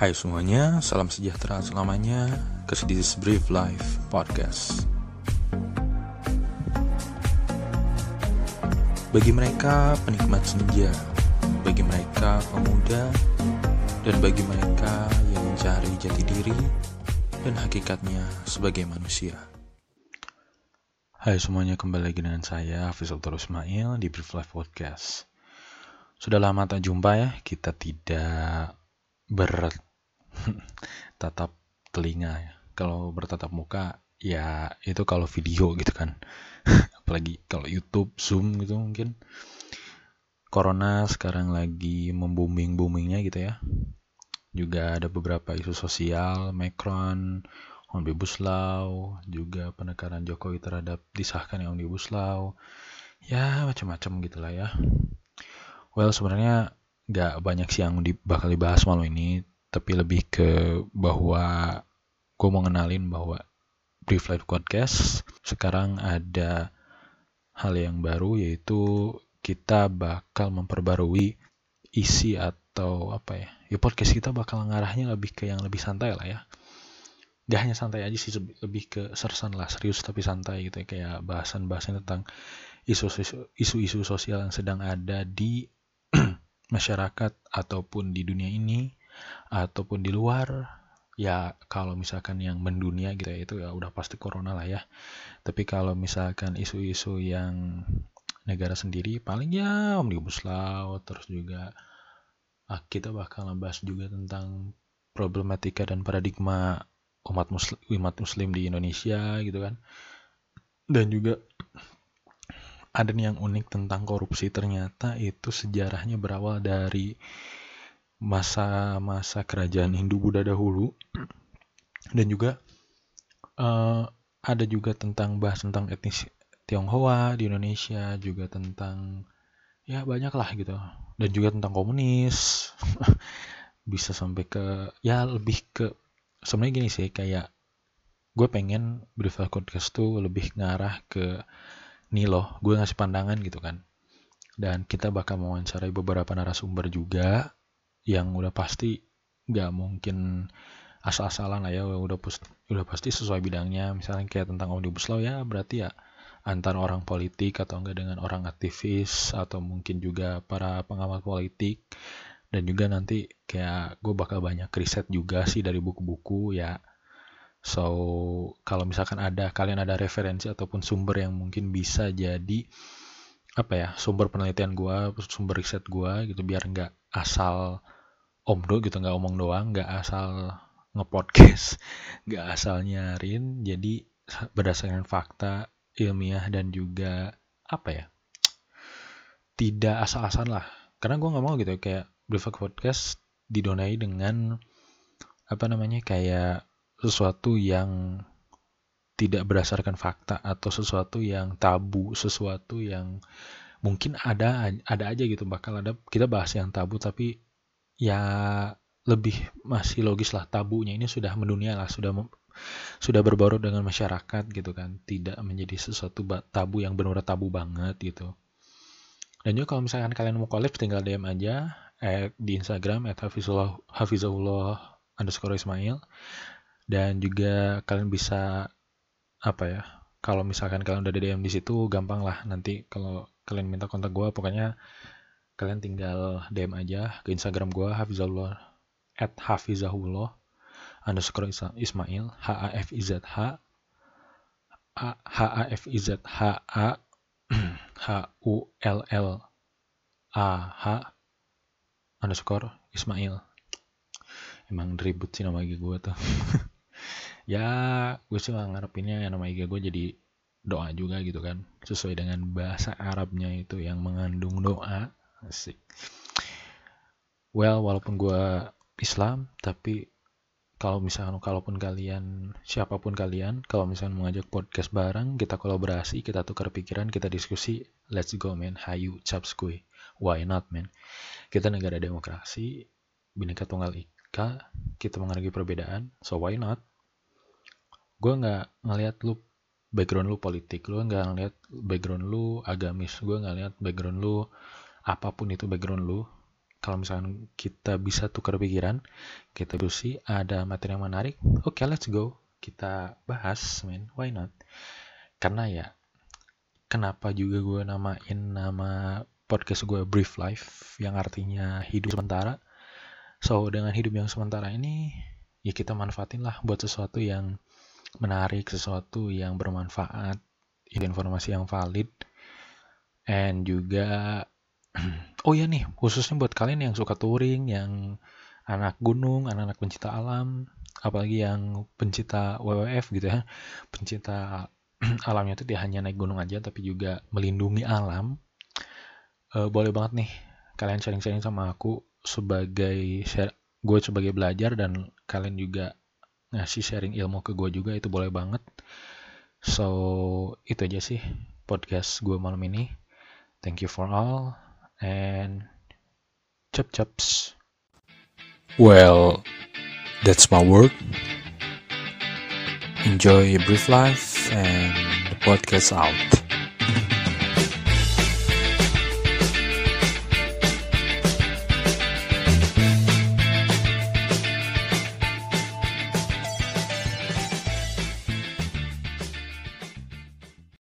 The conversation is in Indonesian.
Hai semuanya, salam sejahtera selamanya ke This Brief Life Podcast. Bagi mereka penikmat senja, bagi mereka pemuda, dan bagi mereka yang mencari jati diri dan hakikatnya sebagai manusia. Hai semuanya, kembali lagi dengan saya, Hafiz Altor Ismail di Brief Life Podcast. Sudah lama tak jumpa ya, kita tidak bertatap telinga ya. Kalau bertatap muka ya itu kalau video gitu kan. Apalagi kalau YouTube, Zoom gitu mungkin. Corona sekarang lagi membooming-boomingnya gitu ya. Juga ada beberapa isu sosial, Macron, Omnibus Law, juga penekanan Jokowi terhadap disahkan yang Omnibus Law, ya macam-macam gitulah ya. Well sebenarnya nggak banyak sih yang di, bakal dibahas malam ini, tapi lebih ke bahwa gue mau ngenalin bahwa Brief Life Podcast sekarang ada hal yang baru yaitu kita bakal memperbarui isi atau apa ya ya podcast kita bakal ngarahnya lebih ke yang lebih santai lah ya. Gak hanya santai aja sih lebih ke sersan lah serius tapi santai gitu ya. Kayak bahasan-bahasan tentang isu-isu sosial yang sedang ada di masyarakat ataupun di dunia ini ataupun di luar ya kalau misalkan yang mendunia gitu ya itu ya udah pasti corona lah ya. Tapi kalau misalkan isu-isu yang negara sendiri paling ya omnibus law terus juga ah, kita bakal ngebahas juga tentang problematika dan paradigma umat muslim umat muslim di Indonesia gitu kan. Dan juga ada yang unik tentang korupsi. Ternyata itu sejarahnya berawal dari masa-masa kerajaan Hindu Buddha dahulu. Dan juga uh, ada juga tentang bahas tentang etnis Tionghoa di Indonesia juga tentang ya banyak lah gitu. Dan juga tentang komunis. Bisa sampai ke ya lebih ke sebenarnya gini sih kayak gue pengen brief podcast tuh lebih ngarah ke nih loh gue ngasih pandangan gitu kan. Dan kita bakal mewawancarai beberapa narasumber juga yang udah pasti nggak mungkin asal-asalan lah ya udah udah pasti sesuai bidangnya. Misalnya kayak tentang omnibus law ya berarti ya antara orang politik atau enggak dengan orang aktivis atau mungkin juga para pengamat politik. Dan juga nanti kayak gue bakal banyak riset juga sih dari buku-buku ya. So kalau misalkan ada kalian ada referensi ataupun sumber yang mungkin bisa jadi apa ya sumber penelitian gue sumber riset gue gitu biar nggak asal omdo gitu nggak omong doang nggak asal ngepodcast nggak asal nyarin jadi berdasarkan fakta ilmiah dan juga apa ya tidak asal-asalan lah. Karena gue nggak mau gitu kayak Blue Podcast didonai dengan apa namanya kayak sesuatu yang tidak berdasarkan fakta atau sesuatu yang tabu, sesuatu yang mungkin ada ada aja gitu. Bakal ada kita bahas yang tabu tapi ya lebih masih logis lah tabunya ini sudah mendunia lah sudah sudah berbaur dengan masyarakat gitu kan. Tidak menjadi sesuatu tabu yang benar-benar tabu banget gitu. Dan juga kalau misalkan kalian mau collab tinggal DM aja at, di Instagram at hafizullah, hafizullah underscore Ismail. Dan juga kalian bisa apa ya kalau misalkan kalian udah DM di situ gampang lah. Nanti kalau kalian minta kontak gue pokoknya kalian tinggal DM aja ke Instagram gue hafizullah at hafizahullah underscore Ismail H A F I Z H H A F I Z H A H U L L A H underscore Ismail. Emang ribut sih nama IG gue tuh. Ya gue sih ngarepinnya nama IG gue jadi doa juga gitu kan sesuai dengan bahasa Arabnya itu yang mengandung doa asik. Well walaupun gue Islam tapi kalau misalkan kalaupun kalian siapa pun kalian kalau misalkan mengajak podcast bareng kita kolaborasi kita tukar pikiran kita diskusi let's go man. Hayu caps kue why not man? Kita negara demokrasi bineka tunggal ika kita menghargai perbedaan so why not? Gue nggak ngelihat lu background lu politik lu nggak ngeliat background lu agamis gue nggak lihat background lu apa pun itu background lu kalau misalkan kita bisa tukar pikiran kita diskusi ada materi yang menarik oke okay, let's go. Kita bahas man why not? Karena ya kenapa juga gue namain nama podcast gue Brief Life yang artinya hidup sementara. So dengan hidup yang sementara ini ya kita manfaatin lah buat sesuatu yang menarik sesuatu yang bermanfaat informasi yang valid and juga oh ya nih khususnya buat kalian yang suka touring yang anak gunung anak-anak pencinta alam apalagi yang pencinta WWF gitu ya. Pencinta alamnya itu dia hanya naik gunung aja tapi juga melindungi alam. Uh, boleh banget nih kalian sharing-sharing sama aku sebagai share, gue sebagai belajar dan kalian juga ngasih sharing ilmu ke gue juga itu boleh banget. So itu aja sih podcast gue malam ini. Thank you for all and chop chops. Well that's my work enjoy a brief life and the podcast out